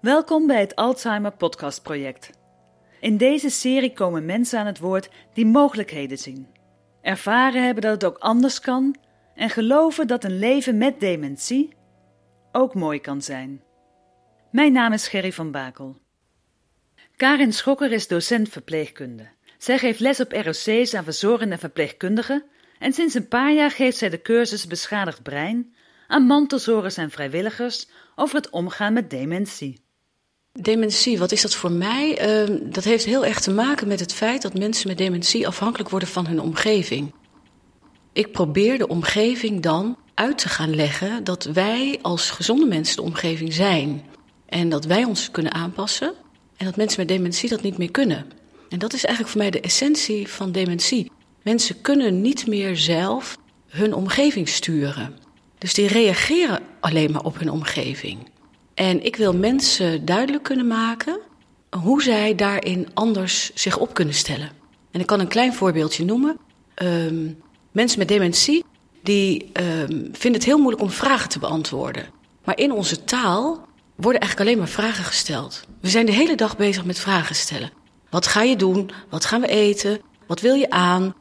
Welkom bij het Alzheimer Podcast Project. In deze serie komen mensen aan het woord die mogelijkheden zien, ervaren hebben dat het ook anders kan en geloven dat een leven met dementie ook mooi kan zijn. Mijn naam is Gerry van Bakel. Karin Schokker is docent verpleegkunde. Zij geeft les op ROC's aan verzorgenden en verpleegkundigen en sinds een paar jaar geeft zij de cursus Beschadigd Brein aan mantelzorgers en vrijwilligers over het omgaan met dementie. Dementie, wat is dat voor mij? Uh, dat heeft heel erg te maken met het feit dat mensen met dementie afhankelijk worden van hun omgeving. Ik probeer de omgeving dan uit te gaan leggen dat wij als gezonde mensen de omgeving zijn. En dat wij ons kunnen aanpassen en dat mensen met dementie dat niet meer kunnen. En dat is eigenlijk voor mij de essentie van dementie. Mensen kunnen niet meer zelf hun omgeving sturen. Dus die reageren alleen maar op hun omgeving. En ik wil mensen duidelijk kunnen maken hoe zij daarin anders zich op kunnen stellen. En ik kan een klein voorbeeldje noemen. Um, mensen met dementie die um, vinden het heel moeilijk om vragen te beantwoorden. Maar in onze taal worden eigenlijk alleen maar vragen gesteld. We zijn de hele dag bezig met vragen stellen. Wat ga je doen? Wat gaan we eten? Wat wil je aan?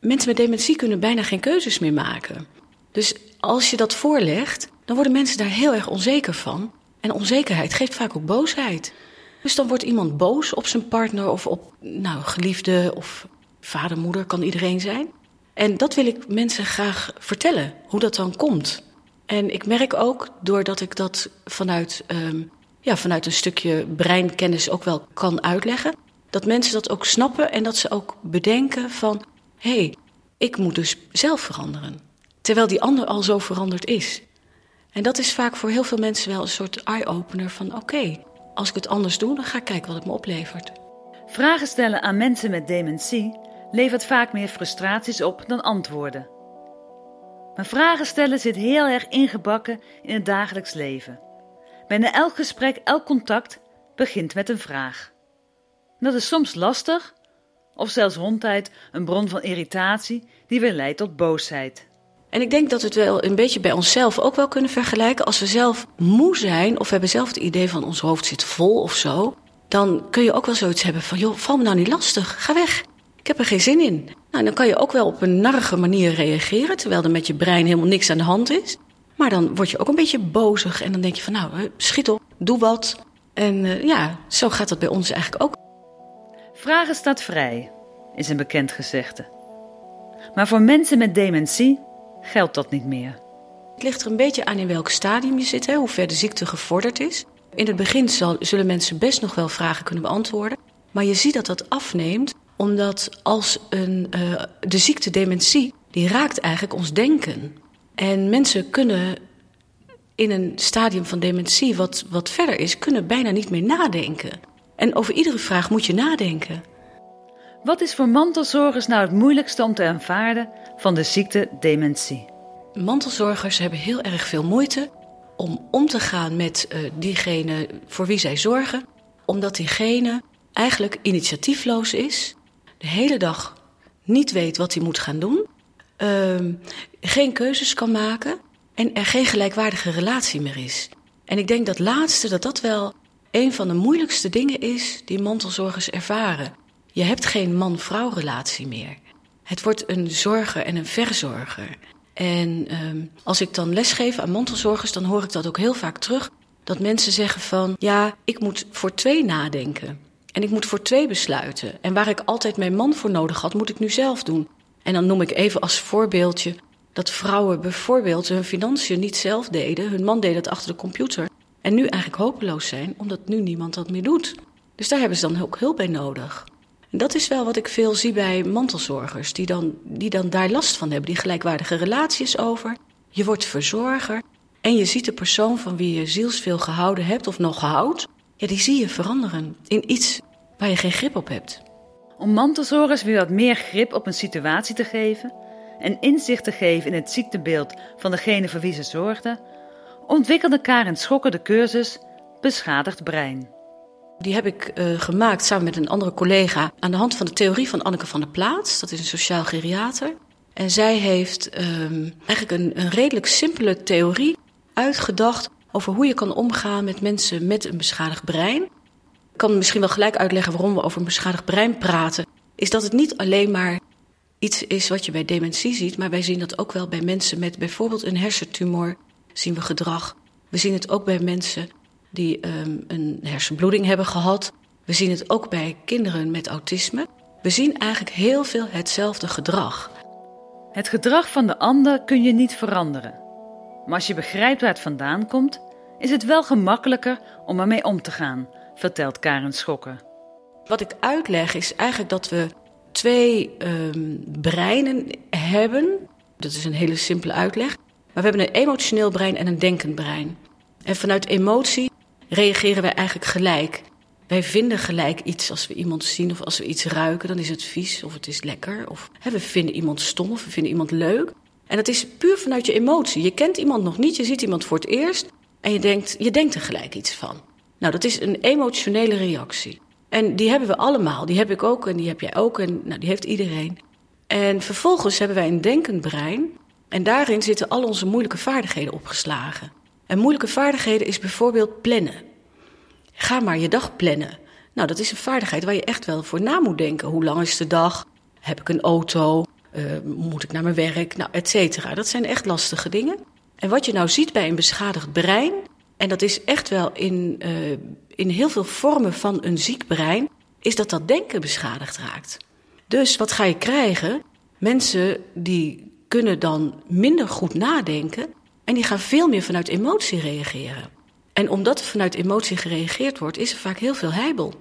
Mensen met dementie kunnen bijna geen keuzes meer maken. Dus als je dat voorlegt, dan worden mensen daar heel erg onzeker van. En onzekerheid geeft vaak ook boosheid. Dus dan wordt iemand boos op zijn partner of op nou, geliefde of vader, moeder, kan iedereen zijn. En dat wil ik mensen graag vertellen, hoe dat dan komt. En ik merk ook, doordat ik dat vanuit, um, ja, vanuit een stukje breinkennis ook wel kan uitleggen, dat mensen dat ook snappen en dat ze ook bedenken van... hé, hey, ik moet dus zelf veranderen. Terwijl die ander al zo veranderd is. En dat is vaak voor heel veel mensen wel een soort eye-opener van... oké, als ik het anders doe, dan ga ik kijken wat het me oplevert. Vragen stellen aan mensen met dementie levert vaak meer frustraties op dan antwoorden. Maar vragen stellen zit heel erg ingebakken in het dagelijks leven. Bijna elk gesprek, elk contact begint met een vraag. Dat is soms lastig, of zelfs rondtijd een bron van irritatie die weer leidt tot boosheid. En ik denk dat we het wel een beetje bij onszelf ook wel kunnen vergelijken. Als we zelf moe zijn, of we hebben zelf het idee van ons hoofd zit vol of zo, dan kun je ook wel zoiets hebben van: joh, val me nou niet lastig, ga weg. Ik heb er geen zin in. Nou, dan kan je ook wel op een narrige manier reageren, terwijl er met je brein helemaal niks aan de hand is. Maar dan word je ook een beetje bozig en dan denk je van nou, schiet op, doe wat. En uh, ja, zo gaat dat bij ons eigenlijk ook. Vragen staat vrij, is een bekend gezegde. Maar voor mensen met dementie geldt dat niet meer. Het ligt er een beetje aan in welk stadium je zit, hè, hoe ver de ziekte gevorderd is. In het begin zal, zullen mensen best nog wel vragen kunnen beantwoorden. Maar je ziet dat dat afneemt, omdat als een, uh, de ziekte dementie, die raakt eigenlijk ons denken. En mensen kunnen in een stadium van dementie wat, wat verder is, kunnen bijna niet meer nadenken. En over iedere vraag moet je nadenken. Wat is voor mantelzorgers nou het moeilijkste om te aanvaarden van de ziekte dementie? Mantelzorgers hebben heel erg veel moeite om om te gaan met uh, diegene voor wie zij zorgen, omdat diegene eigenlijk initiatiefloos is, de hele dag niet weet wat hij moet gaan doen, uh, geen keuzes kan maken en er geen gelijkwaardige relatie meer is. En ik denk dat laatste dat dat wel een van de moeilijkste dingen is die mantelzorgers ervaren. Je hebt geen man-vrouw relatie meer. Het wordt een zorger en een verzorger. En um, als ik dan lesgeef aan mantelzorgers, dan hoor ik dat ook heel vaak terug. Dat mensen zeggen van, ja, ik moet voor twee nadenken. En ik moet voor twee besluiten. En waar ik altijd mijn man voor nodig had, moet ik nu zelf doen. En dan noem ik even als voorbeeldje dat vrouwen bijvoorbeeld hun financiën niet zelf deden. Hun man deed het achter de computer. En nu eigenlijk hopeloos zijn, omdat nu niemand dat meer doet. Dus daar hebben ze dan ook hulp bij nodig. Dat is wel wat ik veel zie bij mantelzorgers, die dan, die dan daar last van hebben. Die gelijkwaardige relaties over. Je wordt verzorger en je ziet de persoon van wie je zielsveel gehouden hebt of nog houdt. Ja, die zie je veranderen in iets waar je geen grip op hebt. Om mantelzorgers weer wat meer grip op een situatie te geven en inzicht te geven in het ziektebeeld van degene voor wie ze zorgden, ontwikkelde Karen Schokker de cursus Beschadigd Brein. Die heb ik uh, gemaakt samen met een andere collega aan de hand van de theorie van Anneke van der Plaats. Dat is een sociaal geriater. En zij heeft um, eigenlijk een, een redelijk simpele theorie uitgedacht over hoe je kan omgaan met mensen met een beschadigd brein. Ik kan misschien wel gelijk uitleggen waarom we over een beschadigd brein praten. Is dat het niet alleen maar iets is wat je bij dementie ziet, maar wij zien dat ook wel bij mensen met bijvoorbeeld een hersentumor. Zien we gedrag. We zien het ook bij mensen die um, een hersenbloeding hebben gehad. We zien het ook bij kinderen met autisme. We zien eigenlijk heel veel hetzelfde gedrag. Het gedrag van de ander kun je niet veranderen. Maar als je begrijpt waar het vandaan komt, is het wel gemakkelijker om ermee om te gaan, vertelt Karen Schokken. Wat ik uitleg is eigenlijk dat we twee um, breinen hebben. Dat is een hele simpele uitleg. Maar we hebben een emotioneel brein en een denkend brein. En vanuit emotie reageren wij eigenlijk gelijk. Wij vinden gelijk iets als we iemand zien of als we iets ruiken, dan is het vies of het is lekker. Of hè, we vinden iemand stom of we vinden iemand leuk. En dat is puur vanuit je emotie. Je kent iemand nog niet, je ziet iemand voor het eerst en je denkt, je denkt er gelijk iets van. Nou, dat is een emotionele reactie. En die hebben we allemaal. Die heb ik ook en die heb jij ook en nou, die heeft iedereen. En vervolgens hebben wij een denkend brein. En daarin zitten al onze moeilijke vaardigheden opgeslagen. En moeilijke vaardigheden is bijvoorbeeld plannen. Ga maar je dag plannen. Nou, dat is een vaardigheid waar je echt wel voor na moet denken. Hoe lang is de dag? Heb ik een auto? Uh, moet ik naar mijn werk? Nou, et cetera. Dat zijn echt lastige dingen. En wat je nou ziet bij een beschadigd brein, en dat is echt wel in, uh, in heel veel vormen van een ziek brein, is dat dat denken beschadigd raakt. Dus wat ga je krijgen? Mensen die kunnen dan minder goed nadenken en die gaan veel meer vanuit emotie reageren. En omdat er vanuit emotie gereageerd wordt, is er vaak heel veel heibel.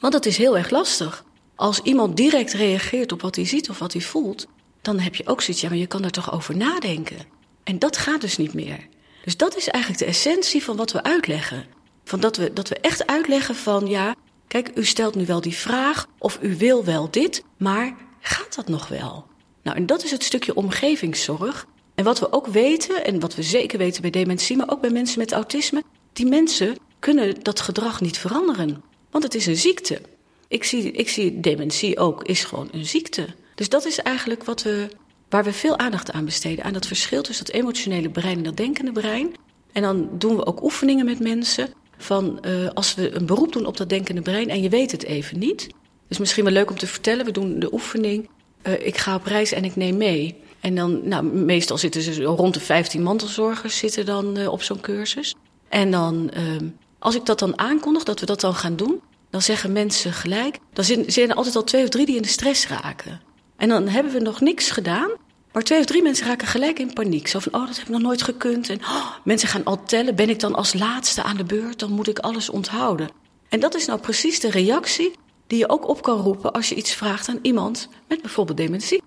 Want dat is heel erg lastig. Als iemand direct reageert op wat hij ziet of wat hij voelt, dan heb je ook zoiets, ja, maar je kan er toch over nadenken. En dat gaat dus niet meer. Dus dat is eigenlijk de essentie van wat we uitleggen. Van dat we, dat we echt uitleggen van, ja, kijk, u stelt nu wel die vraag of u wil wel dit, maar gaat dat nog wel? Nou, en dat is het stukje omgevingszorg. En wat we ook weten, en wat we zeker weten bij dementie, maar ook bij mensen met autisme, die mensen kunnen dat gedrag niet veranderen. Want het is een ziekte. Ik zie, ik zie dementie ook, is gewoon een ziekte. Dus dat is eigenlijk wat we, waar we veel aandacht aan besteden. Aan dat verschil tussen dat emotionele brein en dat denkende brein. En dan doen we ook oefeningen met mensen. Van uh, als we een beroep doen op dat denkende brein en je weet het even niet. Dus misschien wel leuk om te vertellen. We doen de oefening. Uh, ik ga op reis en ik neem mee. En dan, nou, meestal zitten ze rond de 15 mantelzorgers zitten dan uh, op zo'n cursus. En dan, uh, als ik dat dan aankondig, dat we dat dan gaan doen, dan zeggen mensen gelijk. Dan zijn er altijd al twee of drie die in de stress raken. En dan hebben we nog niks gedaan. Maar twee of drie mensen raken gelijk in paniek. Zo van, oh, dat heb ik nog nooit gekund. En oh, mensen gaan al tellen. Ben ik dan als laatste aan de beurt? Dan moet ik alles onthouden. En dat is nou precies de reactie die je ook op kan roepen als je iets vraagt aan iemand met bijvoorbeeld dementie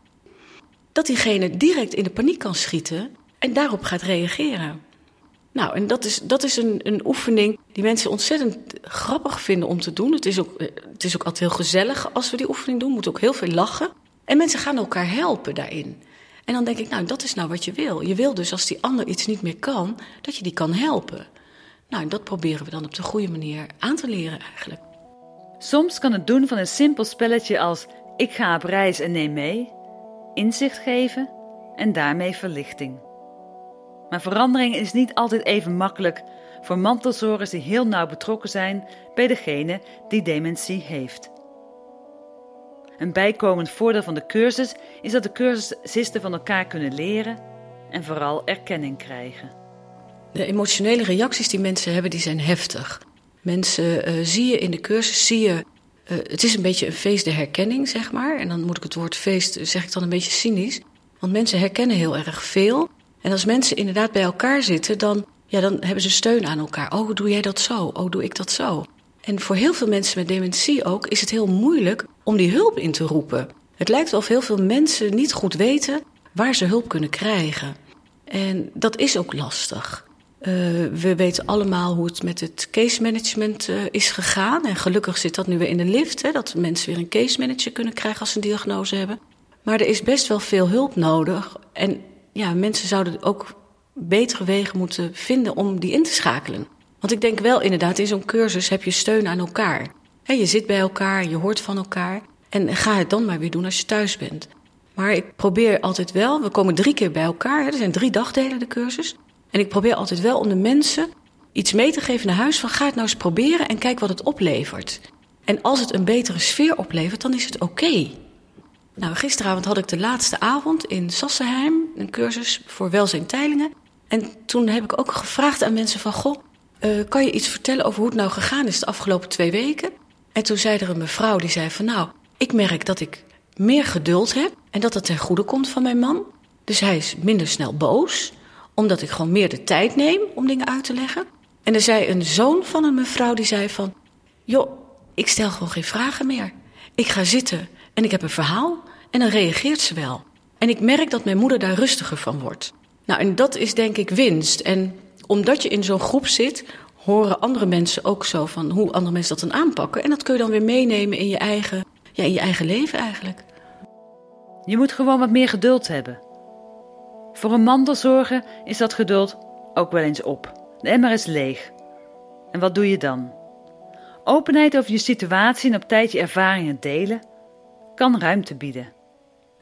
dat diegene direct in de paniek kan schieten en daarop gaat reageren. Nou, en dat is, dat is een, een oefening die mensen ontzettend grappig vinden om te doen. Het is, ook, het is ook altijd heel gezellig als we die oefening doen. We moeten ook heel veel lachen. En mensen gaan elkaar helpen daarin. En dan denk ik, nou, dat is nou wat je wil. Je wil dus als die ander iets niet meer kan, dat je die kan helpen. Nou, en dat proberen we dan op de goede manier aan te leren eigenlijk. Soms kan het doen van een simpel spelletje als ik ga op reis en neem mee inzicht geven en daarmee verlichting. Maar verandering is niet altijd even makkelijk voor mantelzorgers die heel nauw betrokken zijn bij degene die dementie heeft. Een bijkomend voordeel van de cursus is dat de cursisten van elkaar kunnen leren en vooral erkenning krijgen. De emotionele reacties die mensen hebben, die zijn heftig. Mensen uh, zie je in de cursus, zie je Uh, het is een beetje een feest der herkenning, zeg maar. En dan moet ik het woord feest, zeg ik dan een beetje cynisch. Want mensen herkennen heel erg veel. En als mensen inderdaad bij elkaar zitten, dan, ja, dan hebben ze steun aan elkaar. Oh, doe jij dat zo? Oh, doe ik dat zo? En voor heel veel mensen met dementie ook is het heel moeilijk om die hulp in te roepen. Het lijkt wel of heel veel mensen niet goed weten waar ze hulp kunnen krijgen. En dat is ook lastig. Uh, we weten allemaal hoe het met het case management uh, is gegaan. En gelukkig zit dat nu weer in de lift, hè, dat mensen weer een case manager kunnen krijgen als ze een diagnose hebben. Maar er is best wel veel hulp nodig. En ja, mensen zouden ook betere wegen moeten vinden om die in te schakelen. Want ik denk wel inderdaad, in zo'n cursus heb je steun aan elkaar. Je zit bij elkaar, je hoort van elkaar. En ga het dan maar weer doen als je thuis bent. Maar ik probeer altijd wel, we komen drie keer bij elkaar. Er zijn drie dagdelen de cursus. En ik probeer altijd wel om de mensen iets mee te geven naar huis van ga het nou eens proberen en kijk wat het oplevert. En als het een betere sfeer oplevert, dan is het oké. Nou, gisteravond had ik de laatste avond in Sassenheim, een cursus voor welzijn Teilingen. En toen heb ik ook gevraagd aan mensen van, goh, uh, kan je iets vertellen over hoe het nou gegaan is de afgelopen twee weken? En toen zei er een mevrouw die zei van, nou, ik merk dat ik meer geduld heb en dat het ten goede komt van mijn man. Dus hij is minder snel boos, omdat ik gewoon meer de tijd neem om dingen uit te leggen. En er zei een zoon van een mevrouw die zei van, joh, ik stel gewoon geen vragen meer. Ik ga zitten en ik heb een verhaal en dan reageert ze wel. En ik merk dat mijn moeder daar rustiger van wordt. Nou, en dat is denk ik winst. En omdat je in zo'n groep zit, horen andere mensen ook zo van hoe andere mensen dat dan aanpakken. En dat kun je dan weer meenemen in je eigen, ja, in je eigen leven eigenlijk. Je moet gewoon wat meer geduld hebben. Voor een mantelzorger is dat geduld ook wel eens op. De emmer is leeg. En wat doe je dan? Openheid over je situatie en op tijd je ervaringen delen kan ruimte bieden.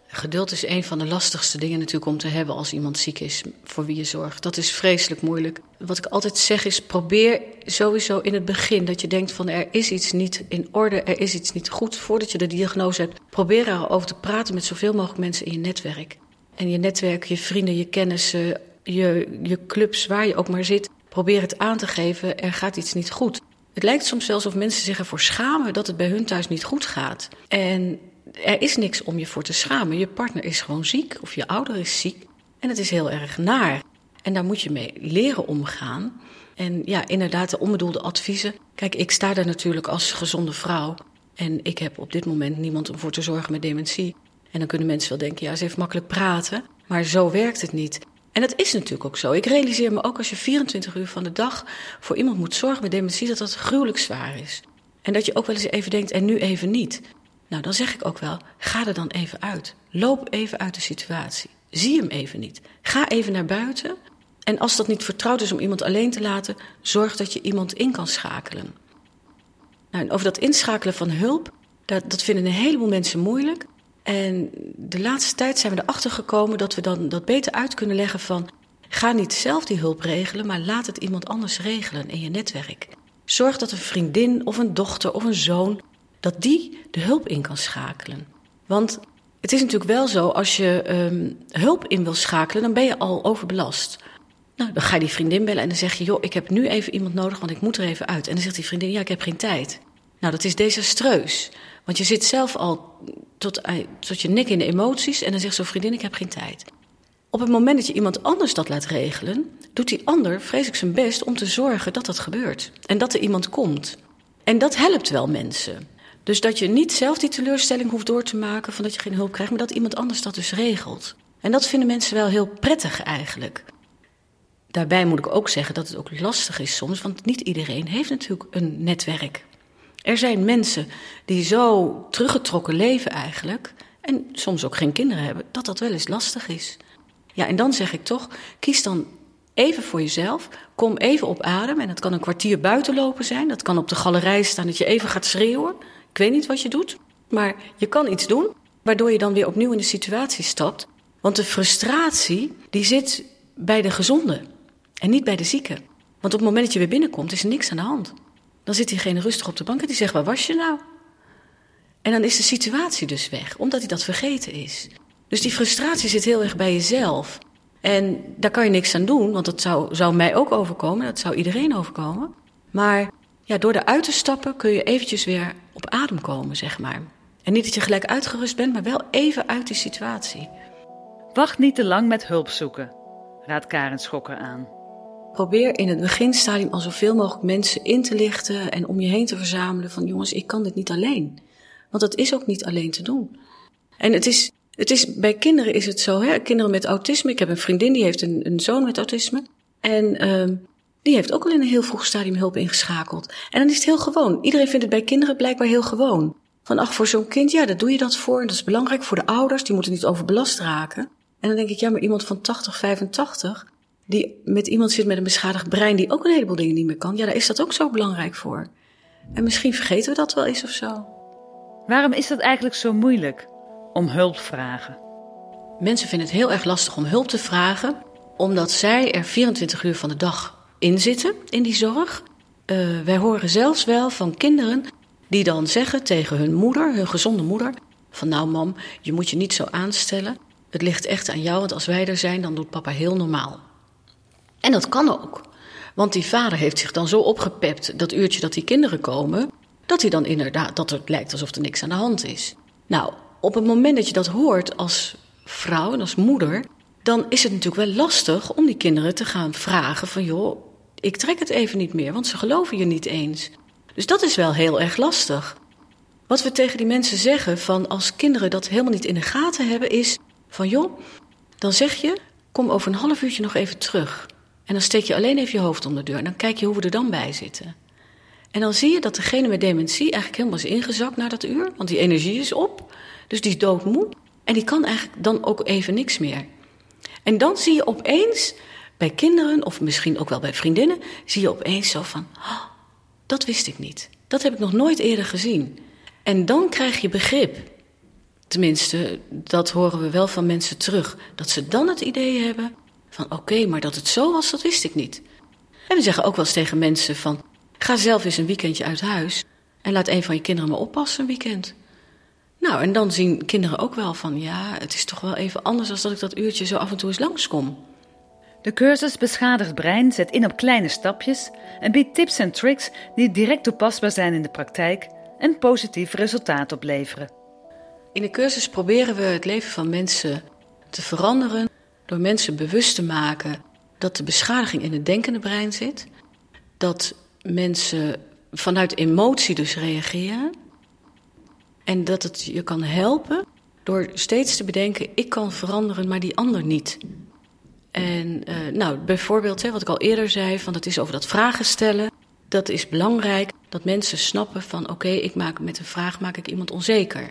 Geduld is een van de lastigste dingen natuurlijk om te hebben als iemand ziek is voor wie je zorgt. Dat is vreselijk moeilijk. Wat ik altijd zeg is probeer sowieso in het begin dat je denkt van er is iets niet in orde, er is iets niet goed voordat je de diagnose hebt. Probeer erover te praten met zoveel mogelijk mensen in je netwerk. En je netwerk, je vrienden, je kennissen, je, je clubs, waar je ook maar zit. Probeer het aan te geven, er gaat iets niet goed. Het lijkt soms zelfs of mensen zich ervoor schamen dat het bij hun thuis niet goed gaat. En er is niks om je voor te schamen. Je partner is gewoon ziek of je ouder is ziek. En het is heel erg naar. En daar moet je mee leren omgaan. En ja, inderdaad, de onbedoelde adviezen. Kijk, ik sta daar natuurlijk als gezonde vrouw. En ik heb op dit moment niemand om voor te zorgen met dementie. En dan kunnen mensen wel denken, ja, ze heeft makkelijk praten. Maar zo werkt het niet. En dat is natuurlijk ook zo. Ik realiseer me ook als je 24 uur van de dag voor iemand moet zorgen met dementie, dat dat gruwelijk zwaar is. En dat je ook wel eens even denkt, en nu even niet. Nou, dan zeg ik ook wel, ga er dan even uit. Loop even uit de situatie. Zie hem even niet. Ga even naar buiten. En als dat niet vertrouwd is om iemand alleen te laten, zorg dat je iemand in kan schakelen. Nou, en over dat inschakelen van hulp, dat, dat vinden een heleboel mensen moeilijk. En de laatste tijd zijn we erachter gekomen dat we dan dat beter uit kunnen leggen van... ga niet zelf die hulp regelen, maar laat het iemand anders regelen in je netwerk. Zorg dat een vriendin of een dochter of een zoon dat die de hulp in kan schakelen. Want het is natuurlijk wel zo, als je um, hulp in wil schakelen, dan ben je al overbelast. Nou, dan ga je die vriendin bellen en dan zeg je, joh, ik heb nu even iemand nodig, want ik moet er even uit. En dan zegt die vriendin, ja, ik heb geen tijd. Nou, dat is desastreus. Want je zit zelf al tot, eh, tot je nek in de emoties en dan zegt zo'n vriendin, ik heb geen tijd. Op het moment dat je iemand anders dat laat regelen, doet die ander vreselijk zijn best om te zorgen dat dat gebeurt. En dat er iemand komt. En dat helpt wel mensen. Dus dat je niet zelf die teleurstelling hoeft door te maken van dat je geen hulp krijgt, maar dat iemand anders dat dus regelt. En dat vinden mensen wel heel prettig eigenlijk. Daarbij moet ik ook zeggen dat het ook lastig is soms, want niet iedereen heeft natuurlijk een netwerk. Er zijn mensen die zo teruggetrokken leven eigenlijk, en soms ook geen kinderen hebben, dat dat wel eens lastig is. Ja, en dan zeg ik toch, kies dan even voor jezelf, kom even op adem. En dat kan een kwartier buiten lopen zijn, dat kan op de galerij staan dat je even gaat schreeuwen. Ik weet niet wat je doet, maar je kan iets doen waardoor je dan weer opnieuw in de situatie stapt. Want de frustratie die zit bij de gezonde en niet bij de zieke. Want op het moment dat je weer binnenkomt is er niks aan de hand. Dan zit diegene rustig op de bank en die zegt, waar was je nou? En dan is de situatie dus weg, omdat hij dat vergeten is. Dus die frustratie zit heel erg bij jezelf. En daar kan je niks aan doen, want dat zou, zou mij ook overkomen, dat zou iedereen overkomen. Maar ja, door eruit te stappen kun je eventjes weer op adem komen, zeg maar. En niet dat je gelijk uitgerust bent, maar wel even uit die situatie. Wacht niet te lang met hulp zoeken, raadt Karen Schokker aan. Probeer in het beginstadium al zoveel mogelijk mensen in te lichten en om je heen te verzamelen van jongens, ik kan dit niet alleen. Want dat is ook niet alleen te doen. En het is, het is bij kinderen is het zo, hè? kinderen met autisme. Ik heb een vriendin die heeft een, een zoon met autisme. En uh, die heeft ook al in een heel vroeg stadium hulp ingeschakeld. En dan is het heel gewoon. Iedereen vindt het bij kinderen blijkbaar heel gewoon. Van ach, voor zo'n kind, ja, daar doe je dat voor. En dat is belangrijk voor de ouders, die moeten niet overbelast raken. En dan denk ik, ja, maar iemand van 80, 85, die met iemand zit met een beschadigd brein, die ook een heleboel dingen niet meer kan, ja, daar is dat ook zo belangrijk voor. En misschien vergeten we dat wel eens of zo. Waarom is dat eigenlijk zo moeilijk om hulp vragen? Mensen vinden het heel erg lastig om hulp te vragen, omdat zij er 24 uur van de dag in zitten in die zorg. Uh, wij horen zelfs wel van kinderen die dan zeggen tegen hun moeder, hun gezonde moeder, van nou mam, je moet je niet zo aanstellen. Het ligt echt aan jou, want als wij er zijn, dan doet papa heel normaal. En dat kan ook. Want die vader heeft zich dan zo opgepept dat uurtje dat die kinderen komen, dat hij dan inderdaad, dat het lijkt alsof er niks aan de hand is. Nou, op het moment dat je dat hoort als vrouw en als moeder, dan is het natuurlijk wel lastig om die kinderen te gaan vragen van joh, ik trek het even niet meer, want ze geloven je niet eens. Dus dat is wel heel erg lastig. Wat we tegen die mensen zeggen van als kinderen dat helemaal niet in de gaten hebben is van joh, dan zeg je kom over een half uurtje nog even terug. En dan steek je alleen even je hoofd om de deur en dan kijk je hoe we er dan bij zitten. En dan zie je dat degene met dementie eigenlijk helemaal is ingezakt na dat uur, want die energie is op. Dus die is doodmoe en die kan eigenlijk dan ook even niks meer. En dan zie je opeens bij kinderen, of misschien ook wel bij vriendinnen, zie je opeens zo van: oh, dat wist ik niet. Dat heb ik nog nooit eerder gezien. En dan krijg je begrip. Tenminste, dat horen we wel van mensen terug. Dat ze dan het idee hebben van oké, maar dat het zo was, dat wist ik niet. En we zeggen ook wel eens tegen mensen van ga zelf eens een weekendje uit huis en laat een van je kinderen maar oppassen een weekend. Nou, en dan zien kinderen ook wel van ja, het is toch wel even anders dan dat ik dat uurtje zo af en toe eens langskom. De cursus Beschadigd Brein zet in op kleine stapjes en biedt tips en tricks die direct toepasbaar zijn in de praktijk en positief resultaat opleveren. In de cursus proberen we het leven van mensen te veranderen door mensen bewust te maken dat de beschadiging in het denkende brein zit, dat mensen vanuit emotie dus reageren en dat het je kan helpen door steeds te bedenken: ik kan veranderen, maar die ander niet. En uh, nou, bijvoorbeeld, hè, wat ik al eerder zei, van dat is over dat vragen stellen. Dat is belangrijk dat mensen snappen van oké, ik maak met een vraag maak ik iemand onzeker.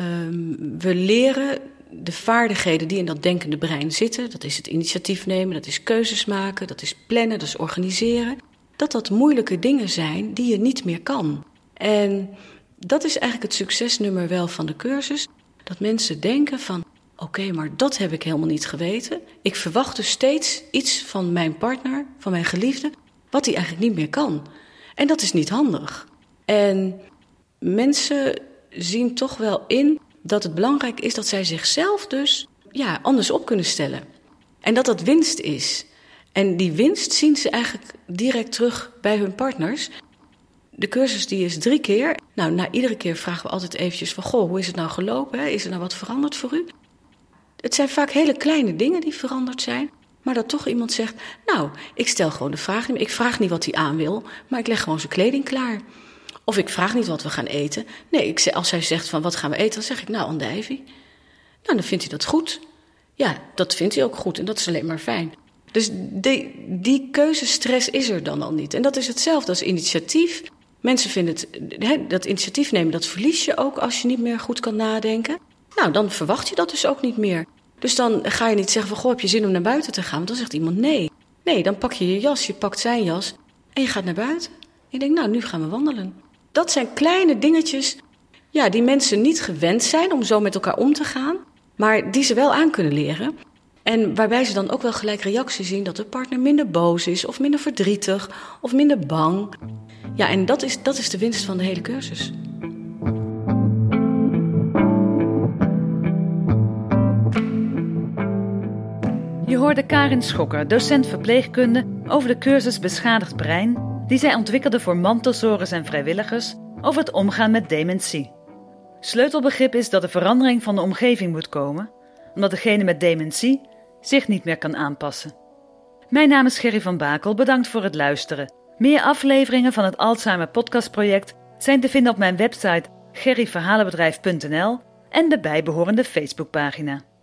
Um, we leren de vaardigheden die in dat denkende brein zitten, dat is het initiatief nemen, dat is keuzes maken, dat is plannen, dat is organiseren, dat dat moeilijke dingen zijn die je niet meer kan. En dat is eigenlijk het succesnummer wel van de cursus, dat mensen denken van Oké, maar dat heb ik helemaal niet geweten. Ik verwacht dus steeds iets van mijn partner, van mijn geliefde, wat hij eigenlijk niet meer kan. En dat is niet handig. En mensen zien toch wel in dat het belangrijk is dat zij zichzelf dus ja, anders op kunnen stellen. En dat dat winst is. En die winst zien ze eigenlijk direct terug bij hun partners. De cursus die is drie keer. Nou, na iedere keer vragen we altijd eventjes van... goh, hoe is het nou gelopen? Is er nou wat veranderd voor u? Het zijn vaak hele kleine dingen die veranderd zijn. Maar dat toch iemand zegt, nou, ik stel gewoon de vraag niet Ik vraag niet wat hij aan wil, maar ik leg gewoon zijn kleding klaar. Of ik vraag niet wat we gaan eten. Nee, ik, als hij zegt van wat gaan we eten, dan zeg ik nou andijvie. Nou, dan vindt hij dat goed. Ja, dat vindt hij ook goed en dat is alleen maar fijn. Dus die, die keuzestress is er dan al niet. En dat is hetzelfde als initiatief. Mensen vinden het, dat initiatief nemen, dat verlies je ook als je niet meer goed kan nadenken. Nou, dan verwacht je dat dus ook niet meer. Dus dan ga je niet zeggen van, goh, heb je zin om naar buiten te gaan? Want dan zegt iemand nee. Nee, dan pak je je jas, je pakt zijn jas en je gaat naar buiten. En je denkt, nou, nu gaan we wandelen. Dat zijn kleine dingetjes ja, die mensen niet gewend zijn om zo met elkaar om te gaan, maar die ze wel aan kunnen leren. En waarbij ze dan ook wel gelijk reactie zien dat de partner minder boos is, of minder verdrietig, of minder bang. Ja, en dat is, dat is de winst van de hele cursus. Je hoorde Karin Schokker, docent verpleegkunde, over de cursus Beschadigd Brein, die zij ontwikkelde voor mantelzorgers en vrijwilligers over het omgaan met dementie. Sleutelbegrip is dat de verandering van de omgeving moet komen, omdat degene met dementie zich niet meer kan aanpassen. Mijn naam is Gerry van Bakel, bedankt voor het luisteren. Meer afleveringen van het Alzheimer Podcast Project zijn te vinden op mijn website gerryverhalenbedrijf.nl en de bijbehorende Facebookpagina.